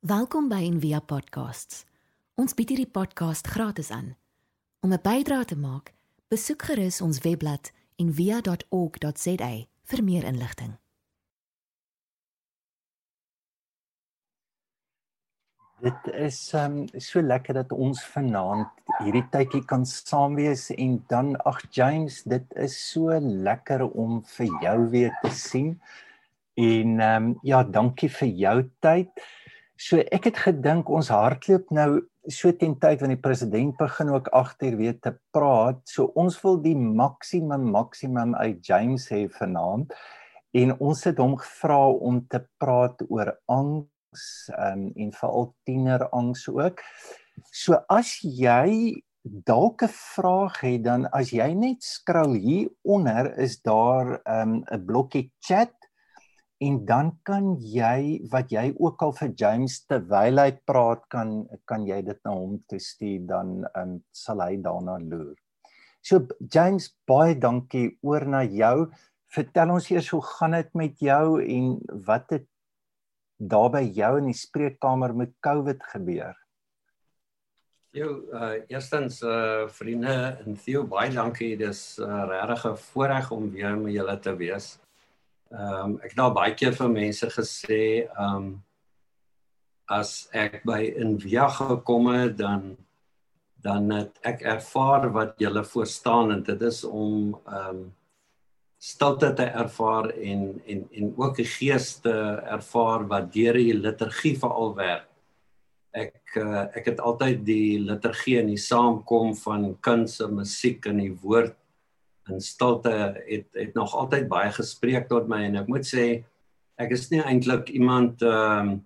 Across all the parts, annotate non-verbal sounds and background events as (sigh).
Welkom by Envia Podcasts. Ons bied hierdie podcast gratis aan. Om 'n bydrae te maak, besoek gerus ons webblad en via.org.za vir meer inligting. Dit is um so lekker dat ons vanaand hierdie tydjie kan saam wees en dan ag James, dit is so lekker om vir jou weer te sien. En um ja, dankie vir jou tyd. So ek het gedink ons hardloop nou so teen tyd wanneer die president begin ook agter weer te praat. So ons wil die maksimum maksimum uit James hê vanaand. En ons het hom gevra om te praat oor angs um, en veral tienerangs ook. So as jy dalk 'n vraag het dan as jy net skrol hier onder is daar ehm, 'n um, blokkie chat en dan kan jy wat jy ook al vir James terwyl hy praat kan kan jy dit na hom toe stuur dan um, sal hy daarna loer. So James baie dankie oor na jou. Vertel ons eers hoe gaan dit met jou en wat het daar by jou in die spreekkamer met COVID gebeur? Jou uh eerstens uh vriende en Theo baie dankie. Dis 'n uh, regte voorreg om weer met julle te wees. Ehm um, ek het nou baie keer vir mense gesê ehm um, as ek by in Via gekom het dan dan het ek ervaar wat julle voorstaan en dit is om ehm um, stilte te ervaar en en en ook die gees te ervaar wat deur die liturgie veral werk. Ek uh, ek het altyd die liturgie en die saamkom van kuns en musiek en die woord en stilte het het nog altyd baie gespreek tot my en ek moet sê ek is nie eintlik iemand ehm uh,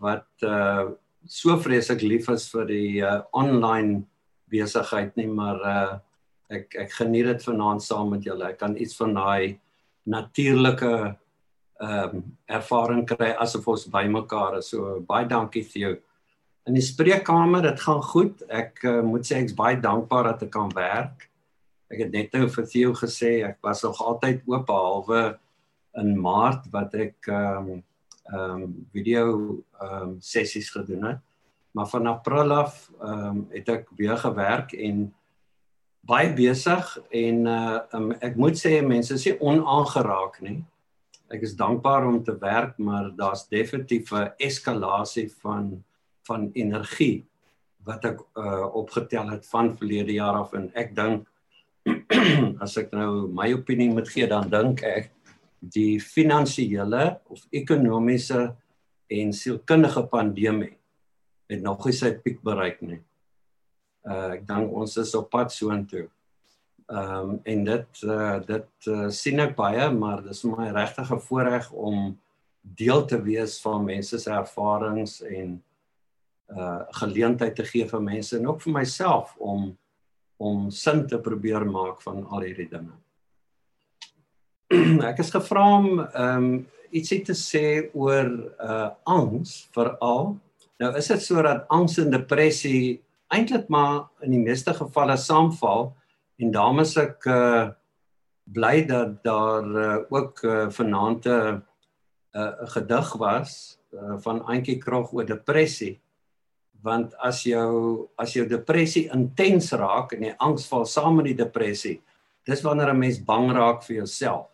wat uh, so vreeslik lief is vir die uh, online besigheid nie maar uh, ek ek geniet dit vanaand saam met julle. Ek kan iets van daai natuurlike ehm um, ervaring kry asof ons bymekaar is. So baie dankie vir jou. In die spreekkamer, dit gaan goed. Ek uh, moet sê ek's baie dankbaar dat ek kan werk. Ek het net nou vir Theo gesê ek was nog altyd oop behalwe in Maart wat ek ehm um, ehm um, video ehm um, sessies gedoen het. Maar van April af ehm um, het ek weer gewerk en baie besig en uh um, ek moet sê mense is nie onaangeraak nie. Ek is dankbaar om te werk, maar daar's definitief 'n eskalasie van van energie wat ek uh opgetel het van verlede jaar af en ek dink (clears throat) as ek nou my opinie moet gee dan dink ek die finansiële of ekonomiese en sielkundige pandemie het nog nie sy piek bereik nie uh ek dink ons is op pad soontoe. Ehm um, en dit uh dit uh, sien ek baie maar dis my regtig 'n voorreg om deel te wees van mense se ervarings en uh geleentheid te gee vir mense en ook vir myself om om sin te probeer maak van al hierdie dinge. (clears throat) ek is gevra om ehm um, ietsie te sê oor uh angs veral. Nou is dit sodat angs en depressie eintlik maar in die meeste gevalle saamval en daarom is ek uh bly dat daar uh, ook uh, vanaand 'n uh, gedig was uh, van Antjie Krog oor depressie want as jou as jou depressie intens raak en jy angs val saam met die depressie dis wanneer 'n mens bang raak vir jouself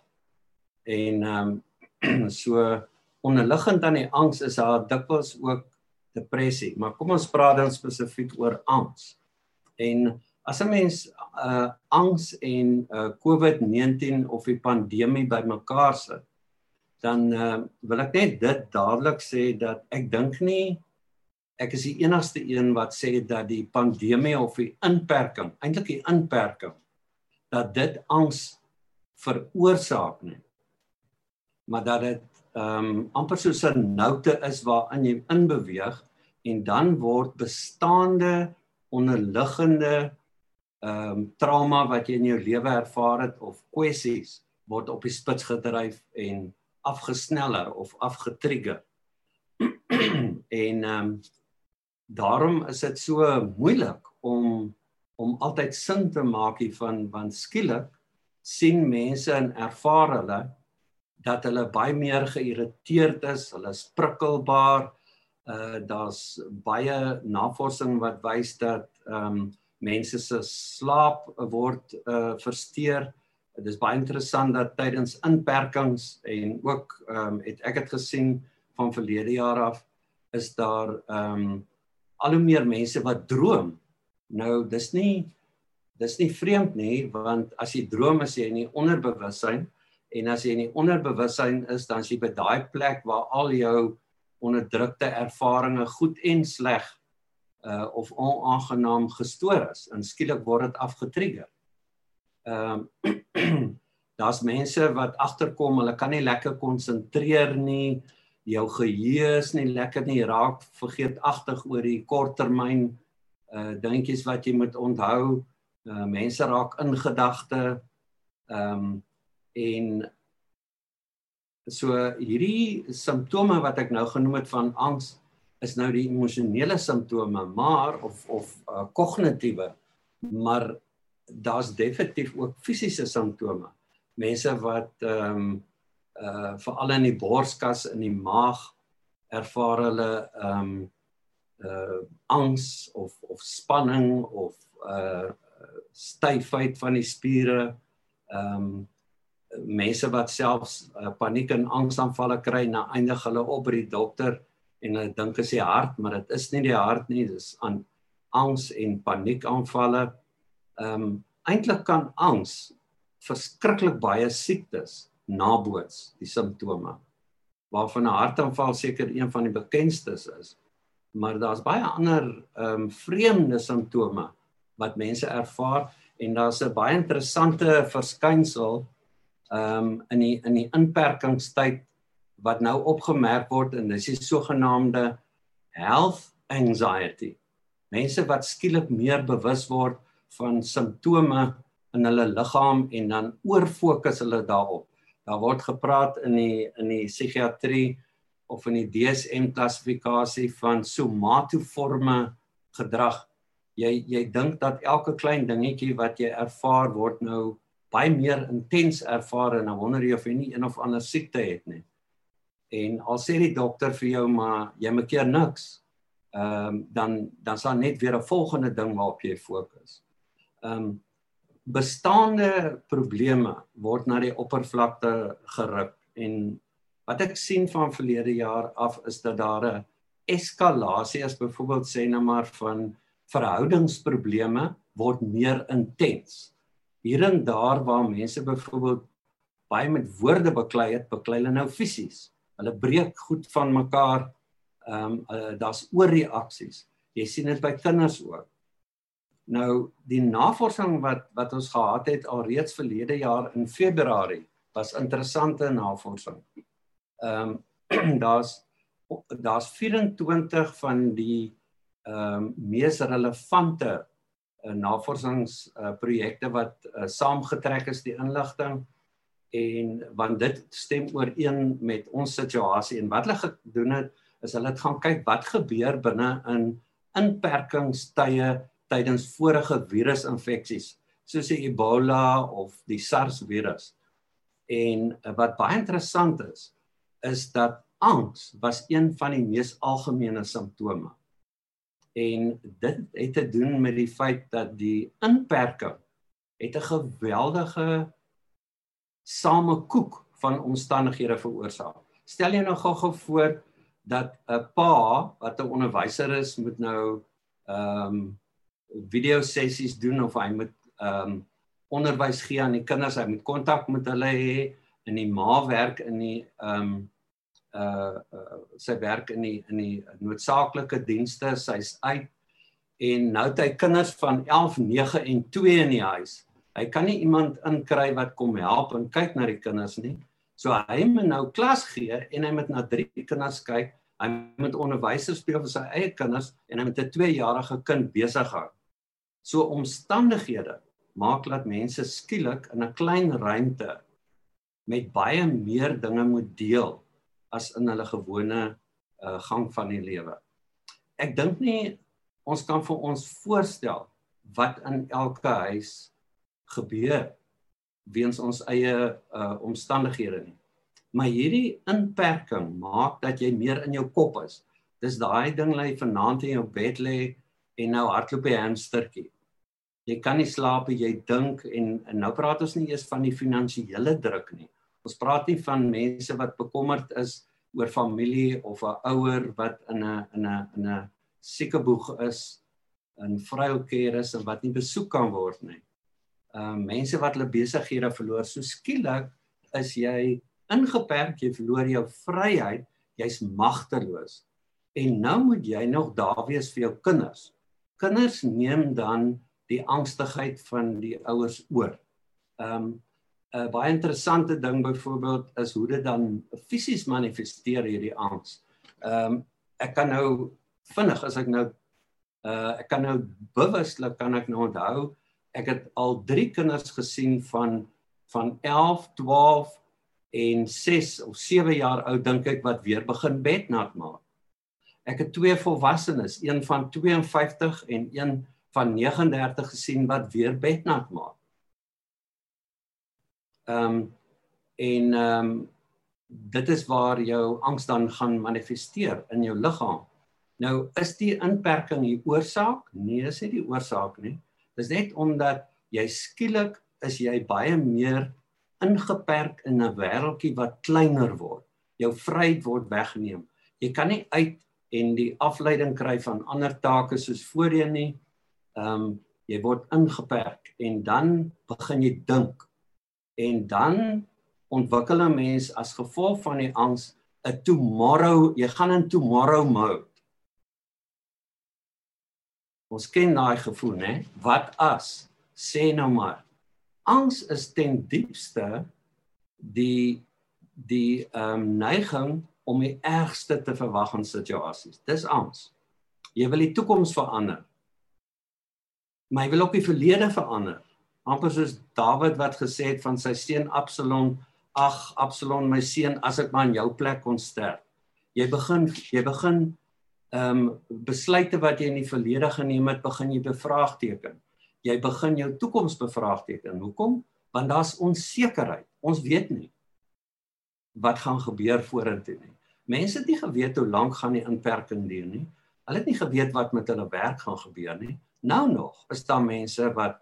en ehm um, (clears throat) so onderliggend aan die angs is daar dikwels ook depressie, maar kom ons praat dan spesifiek oor angs. En as 'n mens uh angs en uh COVID-19 of die pandemie bymekaar sit, dan uh wil ek net dit dadelik sê dat ek dink nie ek is die enigste een wat sê dat die pandemie of die inperking, eintlik die inperking dat dit angs veroorsaak nie. Maar dat dit ehm um, amper soos 'n noute is waarin jy inbeweeg en dan word bestaande onderliggende ehm um, trauma wat jy in jou lewe ervaar het of kwessies word op die spits gedryf en afgesneller of afgetrigger. (clears throat) en ehm um, daarom is dit so moeilik om om altyd sin te maak hiervan want skielik sien mense en ervaar hulle dat hulle baie meer geïrriteerd is, hulle is prikkelbaar, Uh daar's baie navorsing wat wys dat ehm um, mense se slaap word uh versteur. Dit is baie interessant dat tydens inperkings en ook ehm um, het ek dit gesien van verlede jaar af is daar ehm um, al hoe meer mense wat droom. Nou dis nie dis nie vreemd nie want as jy droom as jy in die onderbewussyn en as jy in die onderbewussyn is dan is jy by daai plek waar al jou onderdrukte ervarings goed en sleg uh of onaangenaam gestoor is en skielik word dit afgetrigger. Ehm um, (clears throat) daar's mense wat agterkom, hulle kan nie lekker konsentreer nie. Jou geheue is nie lekker nie, raak vergeetagtig oor die korttermyn uh dingetjies wat jy moet onthou. Uh mense raak in gedagte. Ehm um, en so hierdie simptome wat ek nou genoem het van angs is nou die emosionele simptome maar of of uh, kognitiewe maar daar's definitief ook fisiese simptome mense wat ehm um, uh veral in die borskas in die maag ervaar hulle ehm um, uh angs of of spanning of uh styfheid van die spiere ehm um, mense wat selfs uh, paniek en angsaanvalle kry na eindig hulle op by die dokter en hulle dink is die hart maar dit is nie die hart nie dis aan angs en paniekaanvalle. Ehm um, eintlik kan angs verskriklik baie siektes naboots die simptome waarvan 'n hartaanval seker een van die bekendstes is. Maar daar's baie ander ehm um, vreemde simptome wat mense ervaar en daar's 'n baie interessante verskynsel ehm um, in die in die inperkingstyd wat nou opgemerk word en dis die sogenaamde health anxiety. Mense wat skielik meer bewus word van simptome in hulle liggaam en dan oorfokus hulle daarop. Daar word gepraat in die in die psigiatrie of in die DSM klassifikasie van somatoforme gedrag. Jy jy dink dat elke klein dingetjie wat jy ervaar word nou baie meer intens ervaar en dan wonder jy of jy nie een of ander siekte het nie. En al sê die dokter vir jou maar jy maak keer niks. Ehm um, dan dan sal net weer 'n volgende ding waarop jy fokus. Ehm um, bestaande probleme word na die oppervlakte geruk en wat ek sien van verlede jaar af is dat daar 'n eskalasie is byvoorbeeld sê nou maar van verhoudingsprobleme word meer intens hier en daar waar mense byvoorbeeld baie met woorde beklei het, beklei hulle nou fisies. Hulle breek goed van mekaar. Ehm um, uh, daar's oorreaksies. Jy sien dit by kinders ook. Nou die navorsing wat wat ons gehad het alreeds verlede jaar in Februarie was interessante navorsing. Ehm um, (clears throat) daar's daar's 24 van die ehm um, mees relevante uh, navorsingsprojekte uh, wat uh, saamgetrek is die inligting en want dit stem ooreen met ons situasie en wat hulle gedoen het is hulle het gaan kyk wat gebeur binne in inperkingstye tydens vorige virusinfeksies soos die Ebola of die SARS virus. En uh, wat baie interessant is is dat angs was een van die mees algemene simptome en dit het te doen met die feit dat die inperking het 'n geweldige samekoek van omstandighede veroorsaak. Stel jou nou gou-gou voor dat 'n pa wat 'n onderwyser is moet nou ehm um, video sessies doen of hy moet ehm um, onderwys gee aan die kinders, hy moet kontak met hulle hê en die ma werk in die ehm um, uh, uh sy werk in die in die noodsaaklike dienste, sy's uit en nou het hy kinders van 11, 9 en 2 in die huis. Hy kan nie iemand inkry wat kom help en kyk na die kinders nie. So hy moet nou klas gee en hy moet na drie kinders kyk. Hy moet onderwysers speel vir sy eie kinders en hy moet 'n 2-jarige kind besig hou. So omstandighede maak dat mense skielik in 'n klein ruimte met baie meer dinge moet deel as in hulle gewone uh, gang van die lewe. Ek dink nie ons kan vir ons voorstel wat in elke huis gebeur weens ons eie uh, omstandighede nie. Maar hierdie inperking maak dat jy meer in jou kop is. Dis daai ding lê vanaand in jou bed lê en nou hardloop die hamstertjie. Jy kan nie slaap jy dink en, en nou praat ons nie eers van die finansiële druk nie. Ons praat nie van mense wat bekommerd is oor familie of 'n ouer wat in 'n in 'n in 'n siekeboeg is, in vryheidskeer is en wat nie besoek kan word nie. Ehm uh, mense wat hulle besighede verloor, so skielik is jy ingeperk, jy verloor jou vryheid, jy's magteloos. En nou moet jy nog daar wees vir jou kinders. Kinders neem dan die angstigheid van die ouers oor. Ehm um, 'n baie interessante ding byvoorbeeld is hoe dit dan fisies manifesteer hierdie angs. Ehm um, ek kan nou vinnig as ek nou uh ek kan nou bewuslik kan ek nou onthou ek het al 3 kinders gesien van van 11, 12 en 6 of 7 jaar oud dink ek wat weer begin bednat maak. Ek het twee volwassenes, een van 52 en een van 39 gesien wat weer bednat maak. Ehm um, en ehm um, dit is waar jou angs dan gaan manifesteer in jou liggaam. Nou is die inperking die oorsaak? Nee, is nie die oorsaak nie. Dis net omdat jy skielik is jy baie meer ingeperk in 'n wêreltjie wat kleiner word. Jou vryheid word weggeneem. Jy kan nie uit en die afleiding kry van ander take soos voorheen nie. Ehm um, jy word ingeperk en dan begin jy dink. En dan ontwikkel 'n mens as gevolg van die angs 'n tomorrow, jy gaan in tomorrow mode. Ons ken daai gevoel, né? Wat as? Sê nou maar angs is ten diepste die die ehm um, neiging om die ergste te verwag in situasies. Dis angs. Jy wil die toekoms verander. Maar jy wil ook die verlede verander. Amper soos Dawid wat gesê het van sy seun Absalom, ag Absalom my seun, as ek maar in jou plek kon sterf. Jy begin jy begin ehm um, besluite wat jy in die verlede geneem het, begin jy bevraagteken jy begin jou toekoms bevraagteken. Hoekom? Want daar's onsekerheid. Ons weet nie wat gaan gebeur vorentoe nie. Mense het nie geweet hoe lank gaan die inperking duur nie. Hulle het nie geweet wat met hulle werk gaan gebeur nie. Nou nog is daar mense wat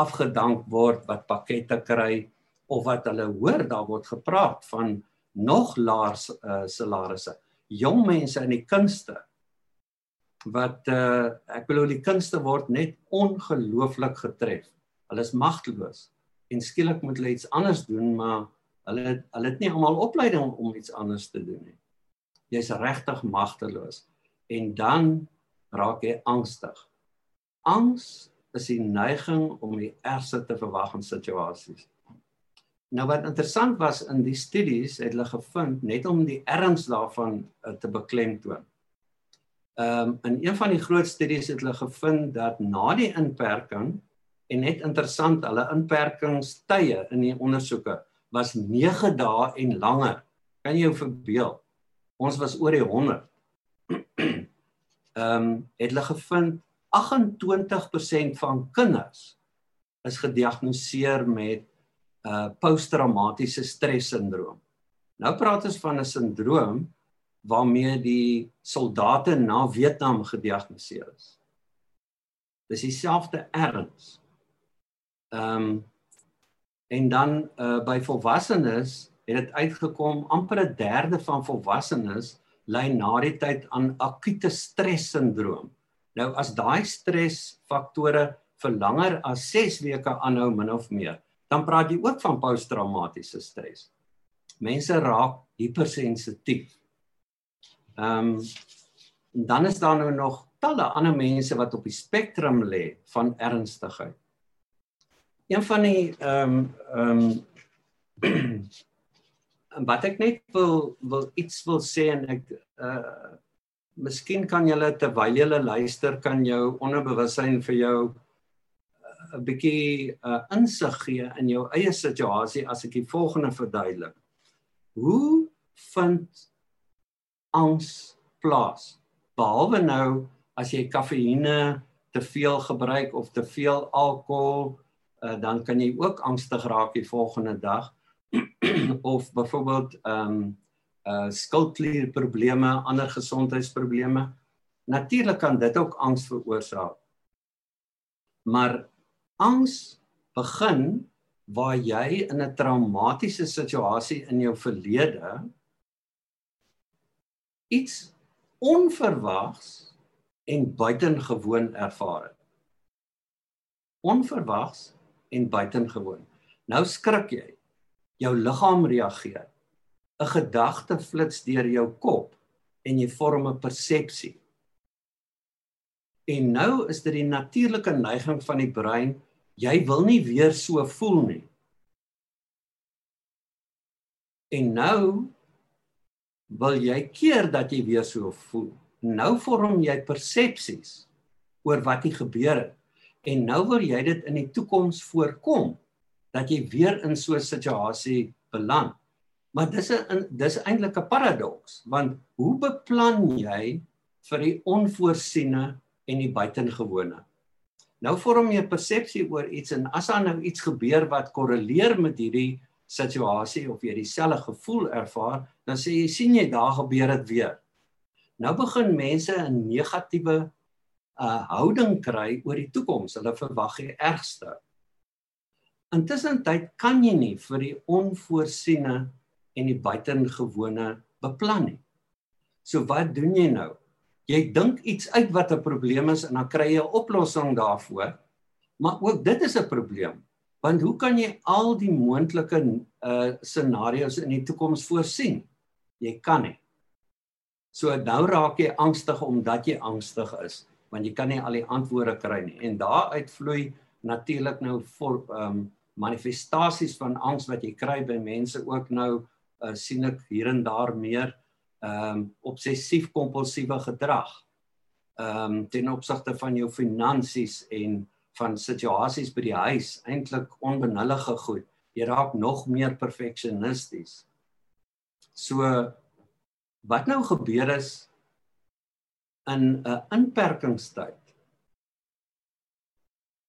afgedank word, wat pakkette kry of wat hulle hoor daar word gepraat van nog laer uh, salarisse. Jong mense in die kunste wat uh ek bedoel die kunste word net ongelooflik getref. Hulle is magteloos en skielik moet hulle iets anders doen, maar hulle hulle het nie almal opleiding om iets anders te doen nie. Jy's regtig magteloos en dan raak jy angstig. Angs is die neiging om die ergste te verwag in situasies. Nou wat interessant was in die studies het hulle gevind net om die erns daarvan uh, te beklemtoon Ehm um, in een van die groot studies het hulle gevind dat na die inperking en net interessant hulle inperkingstye in die ondersoeke was 9 dae en langer. Kan jy jou verbeel? Ons was oor die 100. (clears throat) Ehm um, het hulle gevind 28% van kinders is gediagnoseer met uh posttraumatiese stressindroom. Nou praat ons van 'n sindroom waarmee die soldate na Vietnam gediagnoseer is. Dis dieselfde erns. Ehm um, en dan uh by volwassenes het dit uitgekom amper 'n derde van volwassenes ly na die tyd aan akute stressindroom. Nou as daai stresfaktore vir langer as 6 weke aanhou min of meer, dan praat jy ook van posttraumatiese stres. Mense raak hypersensitief Ehm um, dan is daar nou nog talle ander mense wat op die spektrum lê van ernstigheid. Een van die ehm um, ehm um, (clears throat) wat ek net wil wil iets wil sê en ek uh miskien kan julle terwyl julle luister kan jou onderbewussyn vir jou 'n uh, bietjie uh, insig gee in jou eie situasie as ek die volgende verduidelik. Hoe vind angs plaas. Behalwe nou as jy kafeïne te veel gebruik of te veel alkohol, uh, dan kan jy ook angstig raak die volgende dag (clears throat) of byvoorbeeld ehm um, uh skildklierprobleme, ander gesondheidsprobleme. Natuurlik kan dit ook angs veroorsaak. Maar angs begin waar jy in 'n traumatiese situasie in jou verlede iets onverwags en buitengewoon ervaar het. Onverwags en buitengewoon. Nou skrik jy. Jou liggaam reageer. 'n Gedagte flits deur jou kop en jy vorm 'n persepsie. En nou is dit die natuurlike neiging van die brein, jy wil nie weer so voel nie. En nou wil jy keer dat jy weer so voel. Nou vorm jy persepsies oor wat hier gebeur het. En nou wil jy dit in die toekoms voorkom dat jy weer in so 'n situasie beland. Maar dis 'n dis eintlik 'n paradoks want hoe beplan jy vir die onvoorsiene en die buitengewone? Nou vorm jy 'n persepsie oor iets en as daar nou iets gebeur wat korreleer met hierdie situasie of jy dieselfde gevoel ervaar, dan sê jy sien jy daar gebeur dit weer. Nou begin mense 'n negatiewe uh houding kry oor die toekoms. Hulle verwag die ergste. Intussen tyd kan jy nie vir die onvoorsiene en die buitengewone beplan nie. So wat doen jy nou? Jy dink iets uit wat 'n probleem is en dan kry jy 'n oplossing daarvoor. Maar ook dit is 'n probleem. Want hoe kan jy al die moontlike uh scenario's in die toekoms voorsien? Jy kan nie. So nou raak jy angstig omdat jy angstig is, want jy kan nie al die antwoorde kry nie. En daaruit vloei natuurlik nou vir um manifestasies van angs wat jy kry by mense ook nou uh, sien ek hier en daar meer um obsessief kompulsiewe gedrag. Um ten opsigte van jou finansies en van situasies by die huis eintlik onbenullige goed. Jy raak nog meer perfeksionisties. So wat nou gebeur is in 'n inperkingstyd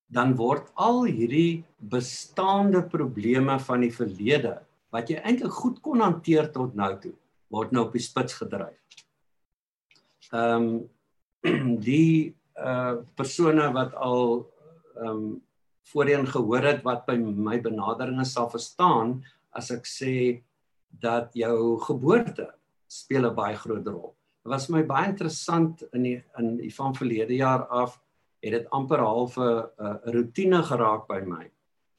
dan word al hierdie bestaande probleme van die verlede wat jy eintlik goed kon hanteer tot nou toe word nou op die spits gedryf. Ehm um, (clears throat) die uh persone wat al ehm um, voorheen gehoor het wat by my benaderinge sal verstaan as ek sê dat jou geboorte speel 'n baie groot rol. Dit was my baie interessant in die in die van verlede jaar af het dit amper half 'n uh, rotine geraak by my.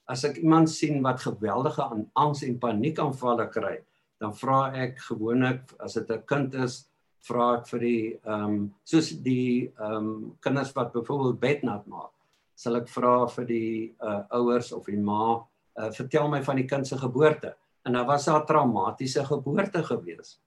As ek iemand sien wat geweldige aan angs en paniekaanvalle kry, dan vra ek gewoonlik as dit 'n kind is, vra ek vir die ehm um, soos die ehm um, kinders wat byvoorbeeld bednat maak sal ek vra vir die uh, ouers of die ma uh, vertel my van die kind se geboorte en daar was 'n traumatiese geboorte gewees.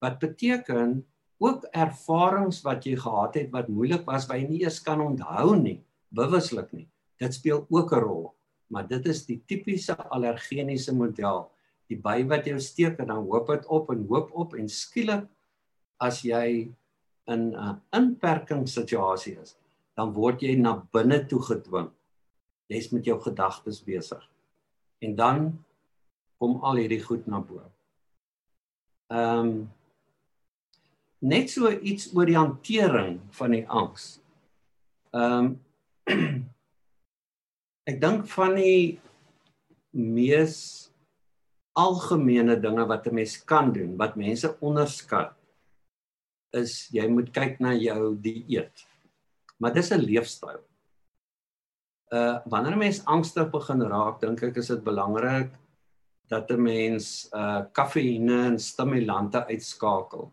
Wat beteken ook ervarings wat jy gehad het wat moeilik was wat jy nie eens kan onthou nie, bewuslik nie. Dit speel ook 'n rol, maar dit is die tipiese allergeniese model. Die by wat jou steek en dan hoop dit op en hoop op en skielik as jy in 'n inperkingssituasie is, dan word jy na binne toe gedwing. Jy's met jou gedagtes besig. En dan kom al hierdie goed na bo. Ehm um, net so iets oor die hantering van die angs. Ehm um, (clears throat) ek dink van die mees algemene dinge wat 'n mens kan doen wat mense onderskat is jy moet kyk na jou dieet maar dis 'n leefstyl. Uh wanneer 'n mens angstig begin raak, dink ek is dit belangrik dat 'n mens uh kafeïne en stimulante uitskakel.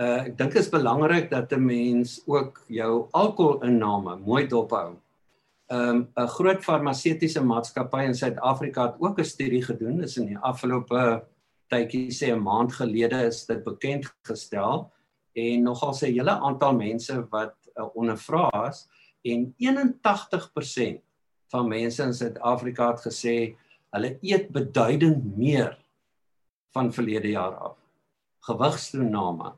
Uh ek dink dit is belangrik dat 'n mens ook jou alkoholinname mooi dophou. Um 'n groot farmaseutiese maatskappy in Suid-Afrika het ook 'n studie gedoen, is in die afgelope tydjie sê 'n maand gelede is dit bekend gestel en nogal se hele aantal mense wat uh, ondervra is en 81% van mense in Suid-Afrika het gesê hulle eet beduidend meer van verlede jaar af. Gewigstoename.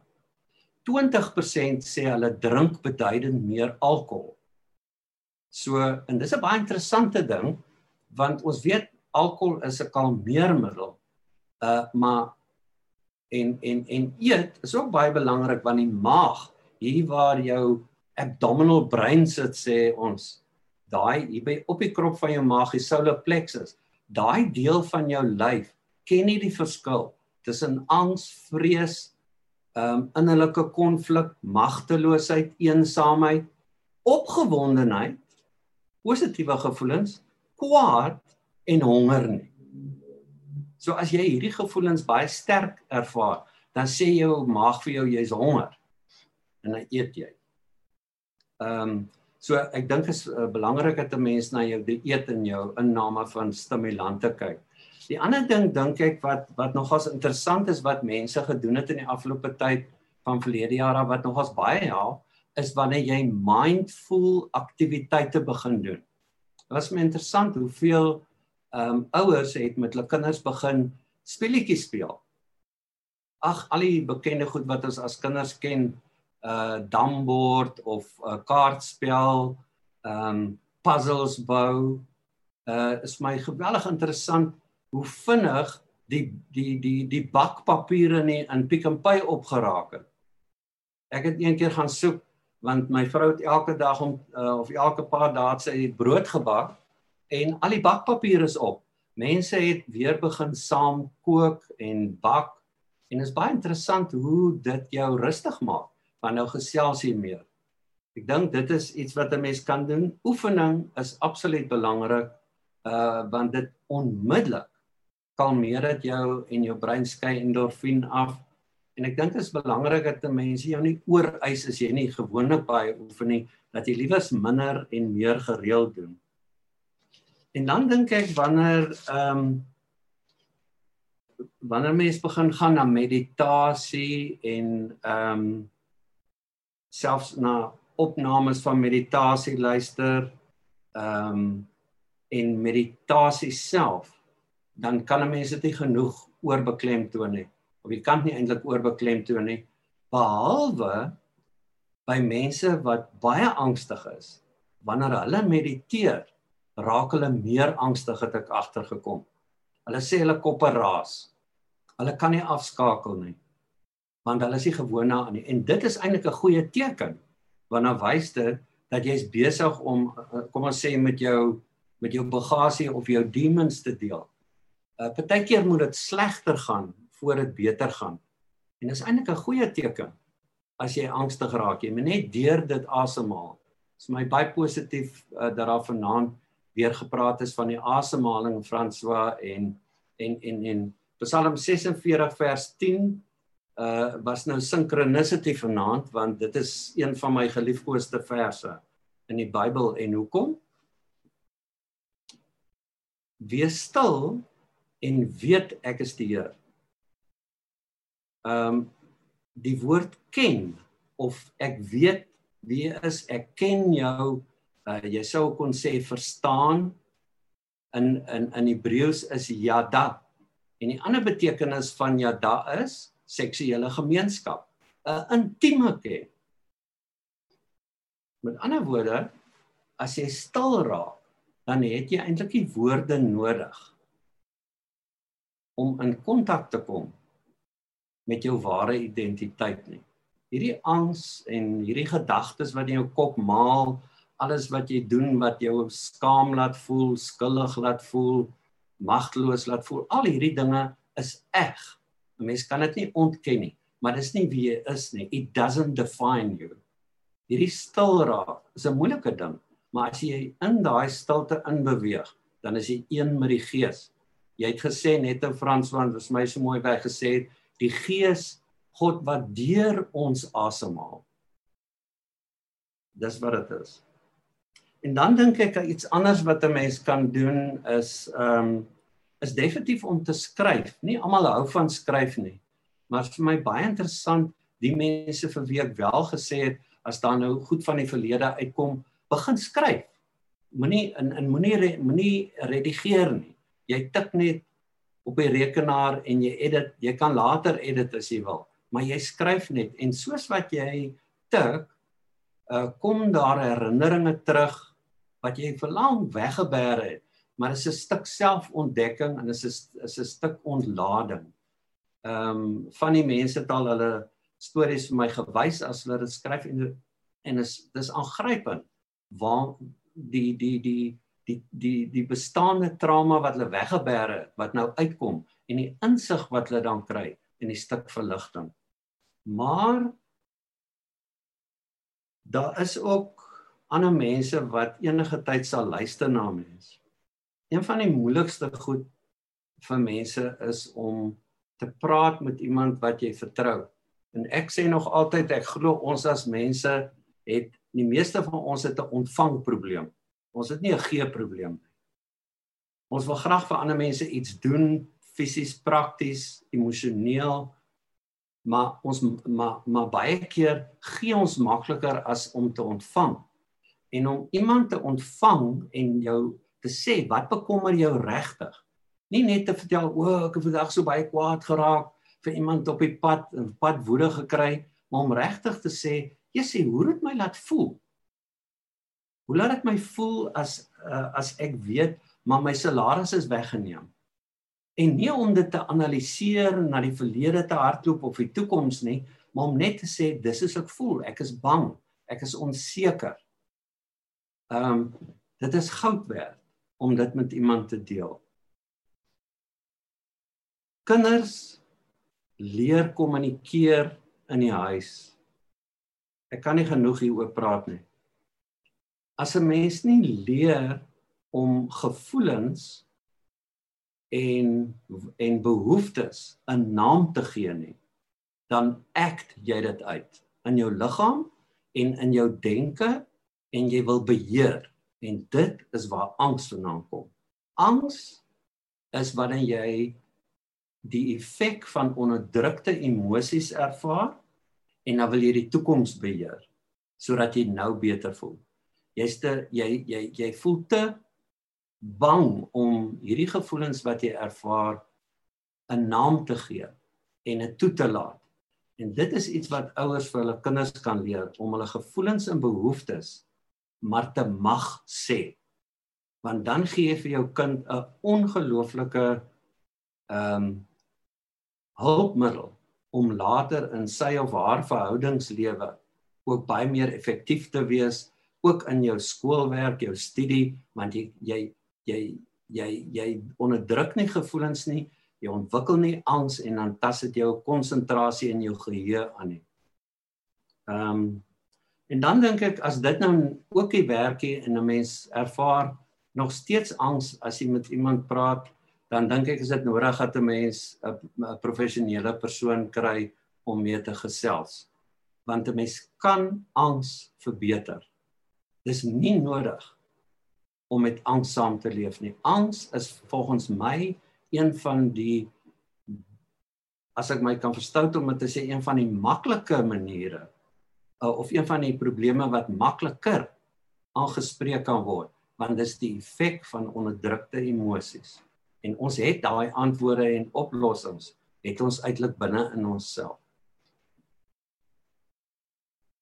20% sê hulle drink beduidend meer alkohol. So en dis 'n baie interessante ding want ons weet alkohol is 'n kalmeermiddel. Uh maar En en en eet is ook baie belangrik want die maag, hier waar jou abdominal brain sit sê ons, daai hier by op die krop van jou maag, die solar plexus, daai deel van jou lyf ken nie die verskil tussen angs, vrees, um, innerlike konflik, magteloosheid, eensaamheid, opgewondenheid, positiewe gevoelens, kwaad en honger nie. So as jy hierdie gevoelens baie sterk ervaar, dan sê jou maag vir jou jy's honger en dan eet jy. Ehm um, so ek dink is uh, belangrik dat 'n mens na jou dieet en jou inname van stimulante kyk. Die ander ding dink ek wat wat nogals interessant is wat mense gedoen het in die afgelope tyd van verlede jare wat nogals baie help is wanneer jy mindful aktiwiteite begin doen. Dit was my interessant hoeveel ehm um, ouers het met hulle kinders begin speletjies speel. Ag al die bekende goed wat ons as kinders ken, uh dambord of 'n uh, kaartspel, ehm um, puzzles bou, uh is my geweldig interessant hoe vinnig die die die die bakpapiere nie in Pick n Pay opgeraak het. Ek het een keer gaan soek want my vrou het elke dag om uh, of elke paar dae sy brood gebak en al die bakpapier is op. Mense het weer begin saam kook en bak en dit is baie interessant hoe dit jou rustig maak want nou gesels jy meer. Ek dink dit is iets wat 'n mens kan doen. Oefening is absoluut belangrik uh want dit onmiddellik kalmeer dit jou en jou brein skei endorfien af. En ek dink dit is belangrik dat mense jou nie ooreis as jy nie gewoonlik baie oefen nie, dat jy liewes minder en meer gereeld doen. En dan dink ek wanneer ehm um, wanneer mense begin gaan na meditasie en ehm um, selfs na opnames van meditasie luister ehm um, en meditasie self dan kan 'n mens dit nie genoeg oorbeklemtoon nie of jy kan nie eintlik oorbeklemtoon nie behalwe by mense wat baie angstig is. Wanneer hulle mediteer raak hulle meer angstig het ek agtergekom. Hulle sê hulle koppe raas. Hulle kan nie afskakel nie want hulle is nie gewoond daaraan nie. En dit is eintlik 'n goeie teken want dan wys dit dat jy's besig om kom ons sê met jou met jou bagasie of jou demons te deel. Uh, Partykeer moet dit slegter gaan voor dit beter gaan. En dis eintlik 'n goeie teken as jy angstig raak. Jy moet net deur dit asemhaal. Dit is my baie positief uh, dat daar vanaand weer gepraat is van die asemhaling François en en en en Psalm 46 vers 10 uh was nou synchronicity vanaand want dit is een van my geliefkoeste verse in die Bybel en hoekom? Wees stil en weet ek is die Here. Ehm um, die woord ken of ek weet wie is ek ken jou uh, jy sou kon sê verstaan in in in Hebreëus is yada. En die ander betekenis van yada is seksuele gemeenskap 'n intieme ken met ander woorde as jy stil raak dan het jy eintlik die woorde nodig om in kontak te kom met jou ware identiteit nie. Hierdie angs en hierdie gedagtes wat in jou kop maal, alles wat jy doen wat jou skaam laat voel, skuldig laat voel, magteloos laat voel, al hierdie dinge is eg. 'n Mens kan dit nie ontken nie, maar dis nie wie jy is nie. It doesn't define you. Hierdie stil raak is 'n moeilike ding, maar as jy in daai stilte inbeweeg, dan is jy een met die gees jy het gesê net in Frans want dit is my so mooi baie gesê die gees God wat deur ons asemhaal. Dis wat dit is. En dan dink ek iets anders wat 'n mens kan doen is ehm um, is definitief om te skryf. Nie almal hou van skryf nie maar vir my baie interessant die mense vir wie ek wel gesê het as daar nou goed van die verlede uitkom begin skryf. Moenie in in moenie moenie redigeer nie. Jy tik net op die rekenaar en jy edit, jy kan later edit as jy wil, maar jy skryf net en soos wat jy tik, uh, kom daar herinneringe terug wat jy vir lank weggebeer het, maar dit is 'n stuk selfontdekking en dit is 'n stuk ontlading. Ehm um, van die mense het al hulle stories vir my gewys as hulle dit skryf en en is dis aangrypend waar die die die die die die bestaande trauma wat hulle weggebeere wat nou uitkom en die insig wat hulle dan kry in die stuk verligting. Maar daar is ook ander mense wat enige tyd sal luister na mense. Een van die moeilikste goed vir mense is om te praat met iemand wat jy vertrou. En ek sê nog altyd ek glo ons as mense het die meeste van ons het 'n ontvangprobleem. Ons het nie 'n gee probleem nie. Ons wil graag vir ander mense iets doen, fisies, prakties, emosioneel, maar ons maar maar baie keer gee ons makliker as om te ontvang. En om iemand te ontvang en jou te sê wat bekommer jou regtig? Nie net te vertel o, ek het vandag so baie kwaad geraak vir iemand op die pad, 'n pad woede gekry, maar om regtig te sê, "Jessie, hoe het my laat voel?" Hoe laat dit my voel as uh, as ek weet maar my salaris is weggeneem? En nie om dit te analiseer na die verlede te hardloop of die toekoms nie, maar om net te sê dis is ek voel, ek is bang, ek is onseker. Ehm um, dit is goud werd om dit met iemand te deel. Kinders leer kommunikeer in die huis. Ek kan nie genoeg hieroor praat nie. As 'n mens nie leer om gevoelens en en behoeftes 'n naam te gee nie, dan act jy dit uit in jou liggaam en in jou denke en jy wil beheer en dit is waar angs vandaan kom. Angs is wanneer jy die effek van onderdrukte emosies ervaar en dan wil jy die toekoms beheer sodat jy nou beter voel. Jy's te jy jy jy voel te bang om hierdie gevoelens wat jy ervaar 'n naam te gee en dit toe te laat. En dit is iets wat ouers vir hulle kinders kan leer om hulle gevoelens en behoeftes maar te mag sê. Want dan gee jy vir jou kind 'n ongelooflike ehm um, hulpmiddel om later in sy of haar verhoudingslewe ook baie meer effektief te wees ook in jou skoolwerk, jou studie, want jy jy jy jy jy onderdruk nie gevoelens nie, jy ontwikkel nie angs en dan tas dit jou konsentrasie en jou geheue aan nie. Ehm um, en dan dink ek as dit nou ook die werkie en 'n mens ervaar nog steeds angs as jy met iemand praat, dan dink ek is dit nodig dat 'n mens 'n professionele persoon kry om mee te gesels. Want 'n mens kan angs verbeter. Dis nie nodig om met angs saam te leef nie. Angs is volgens my een van die as ek my kan verstout om te sê een van die maklike maniere uh, of een van die probleme wat makliker aangespreek kan word want dis die effek van onderdrukte emosies en ons het daai antwoorde en oplossings het ons uitlik binne in onsself.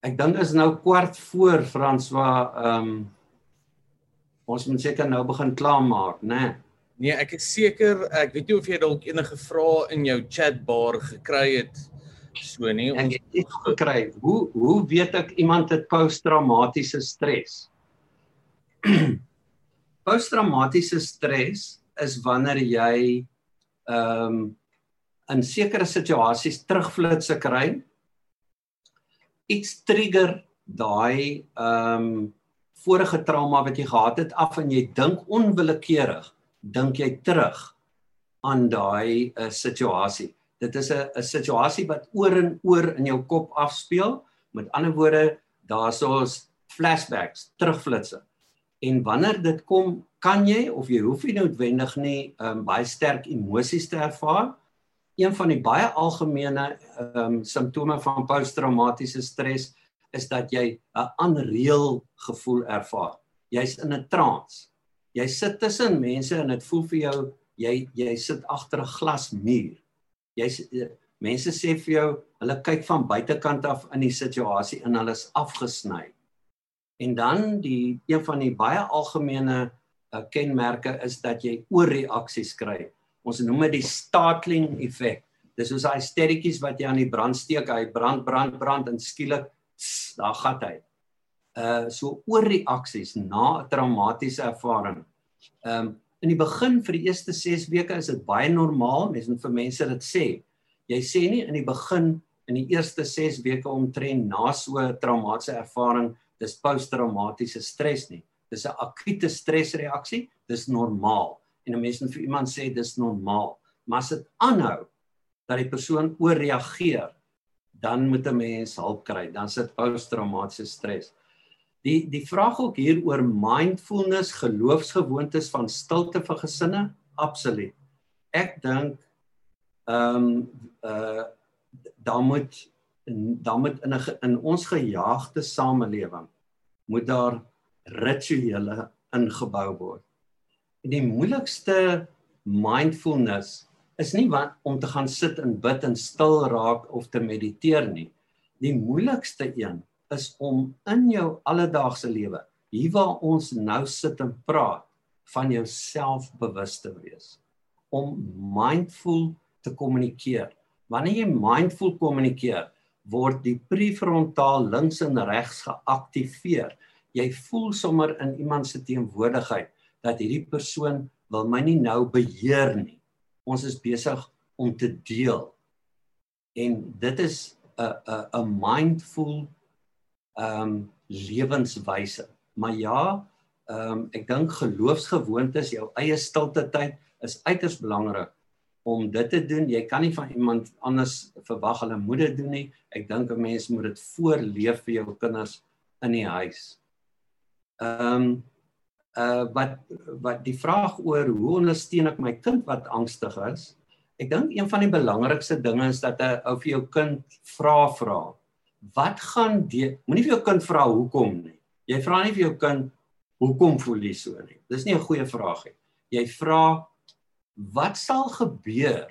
Ek dink is nou kwart voor Franswa ehm um, ons moet seker nou begin klaarmaak, né? Nee? nee, ek is seker ek weet nie of jy dalk enige vrae in jou chatbar gekry het so nie. Ons het dit gekry. Hoe hoe weet ek iemand het posttraumatiese stres? (clears throat) posttraumatiese stres is wanneer jy ehm um, in sekere situasies terugflitsse kry. Iets trigger daai ehm um, vorige trauma wat jy gehad het af en jy dink onwillekeurig dink jy terug aan daai uh, situasie. Dit is 'n 'n situasie wat oor en oor in jou kop afspeel. Met ander woorde, daar's ons flashbacks, terugflitsse. En wanneer dit kom kan jy of jy hoef nie noodwendig nie um, baie sterk emosies te ervaar. Een van die baie algemene um, simptome van posttraumatiese stres is dat jy 'n unreal gevoel ervaar. Jy's in 'n trance. Jy sit tussen mense en dit voel vir jou jy jy sit agter 'n glasmuur. Jy's eh, mense sê vir jou hulle kyk van buitekant af in die situasie en hulle is afgesny. En dan die een van die baie algemene uh, kenmerke is dat jy oorreaksies kry. Ons noem dit die startling effek. Dis soos daai sterretjies wat jy aan die brand steek, hy brand brand brand en skielik daar gat hy. Uh so oorreaksies na 'n traumatiese ervaring. Um in die begin vir die eerste 6 weke is dit baie normaal, mense vir mense dit sê. Jy sê nie in die begin in die eerste 6 weke omtrent na so 'n traumatiese ervaring, dis posttraumatiese stres nie. Dis 'n akute stresreaksie, dis normaal. En 'n mens moet vir iemand sê dis normaal. Maar as dit aanhou dat die persoon ooreageer, dan moet 'n mens hulp kry. Dan sit posttraumatiese stres. Die die vraag ook hier oor mindfulness, geloofsgewoontes van stilte vir gesinne, absoluut. Ek dink ehm um, uh daar moet dan moet in 'n in ons gejaagde samelewing moet daar rituele ingebou word. Die moeilikste mindfulness is nie wat om te gaan sit en bid en stil raak of te mediteer nie. Die moeilikste een is om in jou alledaagse lewe, hier waar ons nou sit en praat, van jouself bewus te wees. Om mindful te kommunikeer. Wanneer jy mindful kommunikeer, word die prefrontaal links en regs geaktiveer. Jy voel sommer in iemand se teenwoordigheid dat hierdie persoon wil my nie nou beheer nie. Ons is besig om te deel. En dit is 'n 'n 'n mindful ehm um, lewenswyse. Maar ja, ehm um, ek dink geloofsgewoontes, jou eie stilte tyd is uiters belangrik om dit te doen. Jy kan nie van iemand anders verwag hulle moet dit doen nie. Ek dink 'n mens moet dit voorleef vir jou kinders in die huis. Ehm um, uh wat wat die vraag oor hoe ondersteun ek my kind wat angstig is? Ek dink een van die belangrikste dinge is dat 'n ou vir jou kind vra vra wat gaan die moenie vir jou kind vra hoekom nie. Jy vra nie vir jou kind hoekom voel jy so nie. Dis nie 'n goeie vraag nie. Jy vra wat sal gebeur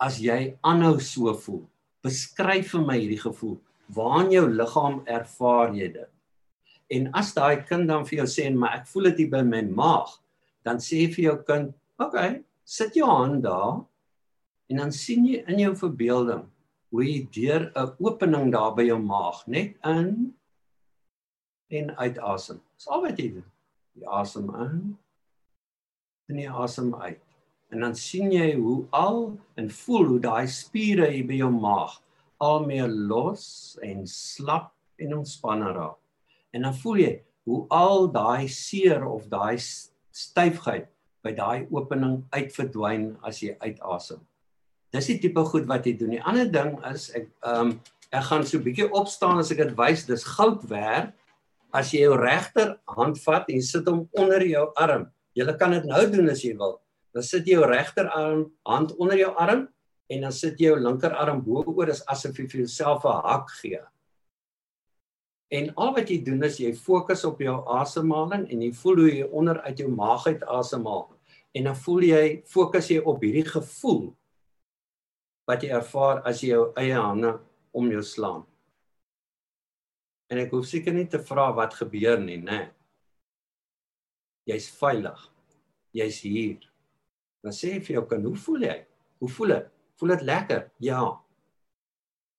as jy aanhou so voel? Beskryf vir my hierdie gevoel. Waar in jou liggaam ervaar jy dit? En as daai kind dan vir jou sê maar ek voel dit by my maag, dan sê vir jou kind, "Oké, okay, sit jou hand daar." En dan sien jy in jou verbeelding hoe jy deur 'n opening daar by jou maag net in en uitasem. Dis al wat jy doen. Jy asem in en jy asem uit. En dan sien jy hoe al en voel hoe daai spiere hier by jou maag al meer los en slap en ontspanne raak. En dan voel jy hoe al daai seer of daai styfheid by daai opening uitverdwyn as jy uitasem. Dis die tipe goed wat jy doen. Die ander ding is ek ehm um, ek gaan so 'n bietjie opstaan as ek dit wys. Dis goud werd as jy jou regter hand vat en sit hom onder jou arm. Jy kan dit nou doen as jy wil. Dan sit jy jou regter arm hand onder jou arm en dan sit jy jou linkerarm bo oor as asof jy vir jouself 'n hak gee. En al wat jy doen is jy fokus op jou asemhaling en jy voel hoe jy onder uit jou maag uit asemhaal. En dan voel jy fokus jy op hierdie gevoel wat jy ervaar as jy jou eie hande om jou slaan. En ek hoef seker nie te vra wat gebeur nie, né? Jy's veilig. Jy's hier. Dan sê jy vir jou kind, "Hoe voel jy? Hoe voel dit? Voel dit lekker?" Ja.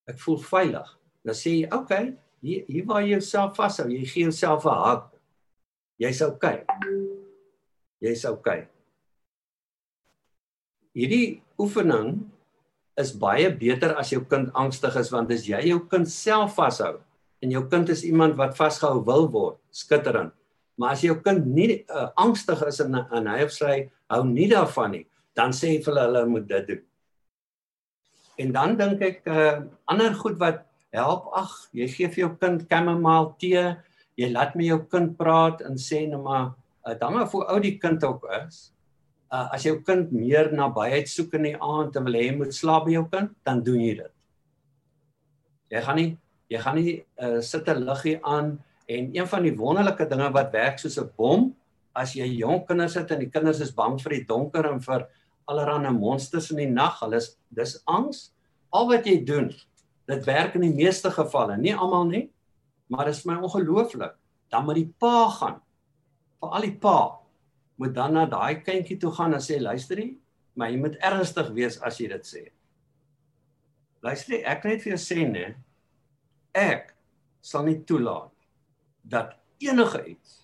Ek voel veilig. Dan sê jy, "Oké, okay, hier hier waar jy jouself vashou, jy gee jouself 'n hak. Jy's. Okay. Jy's oukei." Okay. Hierdie oefening is baie beter as jou kind angstig is want as jy jou kind self vashou en jou kind is iemand wat vasgehou wil word, skitterend. Maar as jou kind nie uh, angstig is en, en hy of sy hou nie daarvan nie, dan sê jy vir hulle hulle moet dit doen. En dan dink ek uh, ander goed wat help, ag, jy gee vir jou kind chamomile tee, jy laat met jou kind praat en sê net maar uh, dan of hoe oud die kind ook is, uh, as jou kind meer nabyheid soek in die aand en wil hê moet slaap by jou kind, dan doen jy dit. Jy gaan nie jy gaan nie uh, sit 'n liggie aan en een van die wonderlike dinge wat werk soos 'n bom as jy jong kinders het en die kinders is bang vir die donker en vir allerlei monsters in die nag, hulle is dis angs. Al wat jy doen, dit werk in die meeste gevalle, nie almal nie, maar dit is my ongelooflik. Dan moet die pa gaan. Vir al die pa moet dan na daai kindjie toe gaan en sê luister jy, maar jy moet ernstig wees as jy dit sê. Luister, ek net vir jou sê nê, ek sal nie toelaat dat enige iets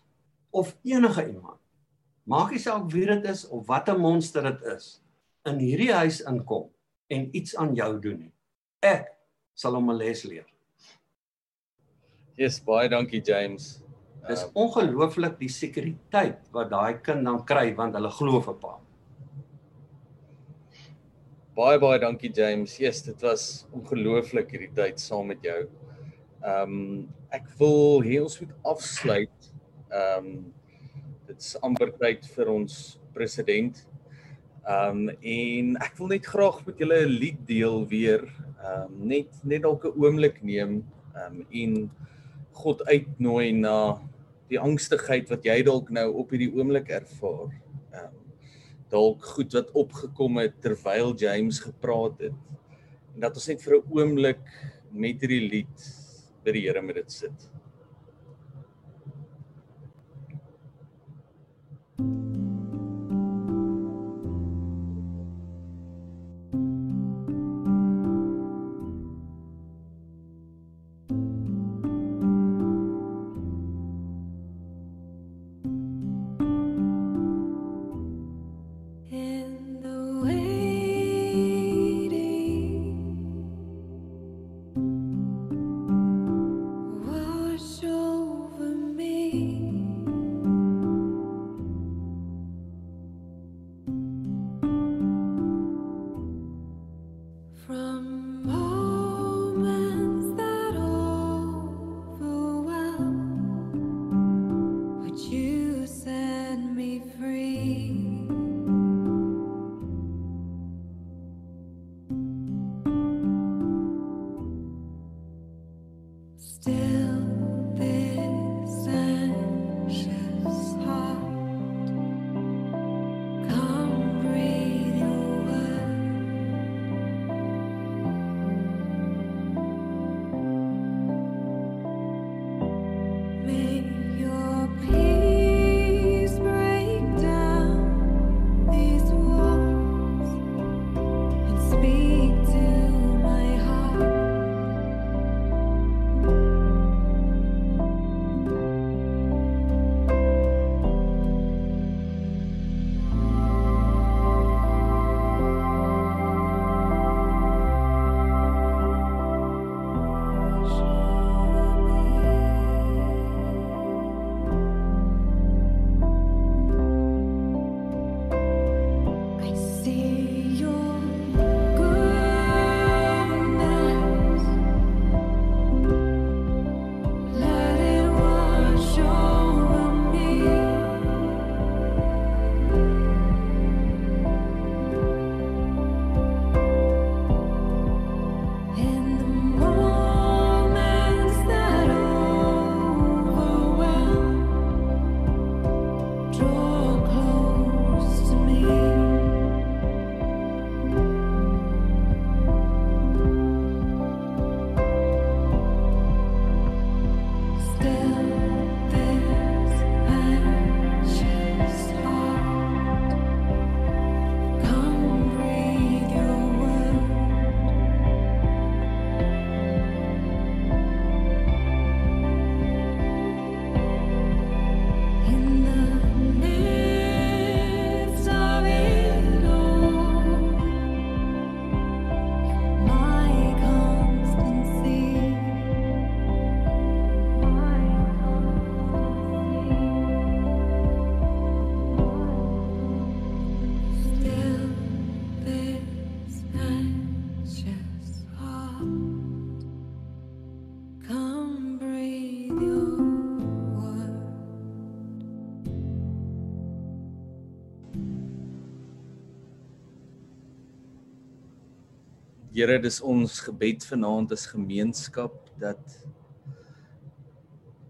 of enige iemand maak nie saak wie dit is of watter monster dit is in hierdie huis inkom en iets aan jou doen nie. Ek sal hom 'n les leer. Yes, baie dankie James. Dis uh, ongelooflik die sekuriteit wat daai kind dan kry want hulle glo vir pa. Baie baie dankie James. Yes, dit was ongelooflik hierdie tyd saam met jou. Ehm um, ek wil hier ons moet afsluit. Ehm um, dit is amper tyd vir ons president. Ehm um, en ek wil net graag met julle 'n lied deel weer. Ehm um, net net dalk 'n oomblik neem ehm um, en God uitnooi na die angstigheid wat jy dalk nou op hierdie oomblik ervaar. Ehm um, dalk goed wat opgekom het terwyl James gepraat het. En dat ons net vir 'n oomblik met hierdie lied by die Here met dit sit. Here, dis ons gebed vanaand as gemeenskap dat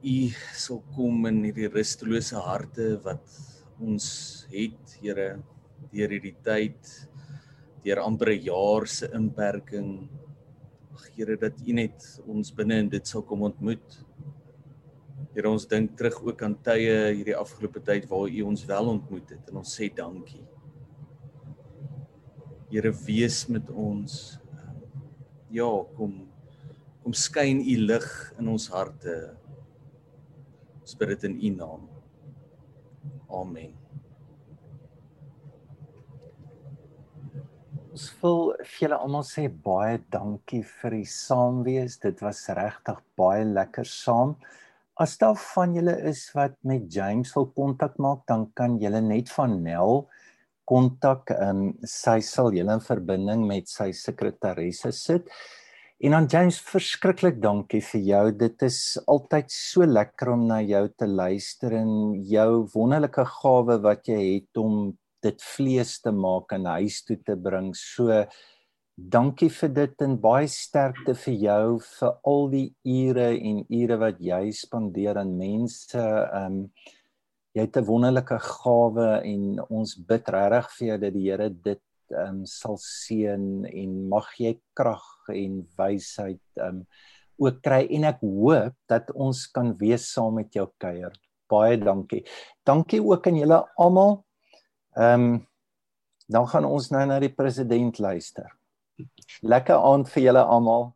U sal kom in hierdie rustelose harte wat ons het, Here, deur hierdie tyd, deur amper 'n jaar se inperking. Ag Here, dat U net ons binne in dit sal kom ontmoet. Here, ons dink terug ook aan tye hierdie afgelope tyd waar U ons wel ontmoet het en ons sê dankie. Here, wees met ons ja, kom kom skyn u lig in ons harte. Ons bid dit in u naam. Amen. Ons wil vir julle almal sê baie dankie vir die saamwees. Dit was regtig baie lekker saam. As daar van julle is wat met James wil kontak maak, dan kan julle net van Nel kontak. Ehm um, sy sal julle in verbinding met sy sekretaresse sit. En dan James, verskriklik dankie vir jou. Dit is altyd so lekker om na jou te luister en jou wonderlike gawe wat jy het om dit vlees te maak en huis toe te bring. So dankie vir dit en baie sterkte vir jou vir al die ure en ure wat jy spandeer aan mense. Ehm um, jy het 'n wonderlike gawe en ons bid regtig vir jou dat die Here dit um, sal seën en mag jy krag en wysheid um, ook kry en ek hoop dat ons kan wees saam met jou kuier. Baie dankie. Dankie ook aan julle almal. Ehm um, dan gaan ons nou na die president luister. Lekker aand vir julle almal.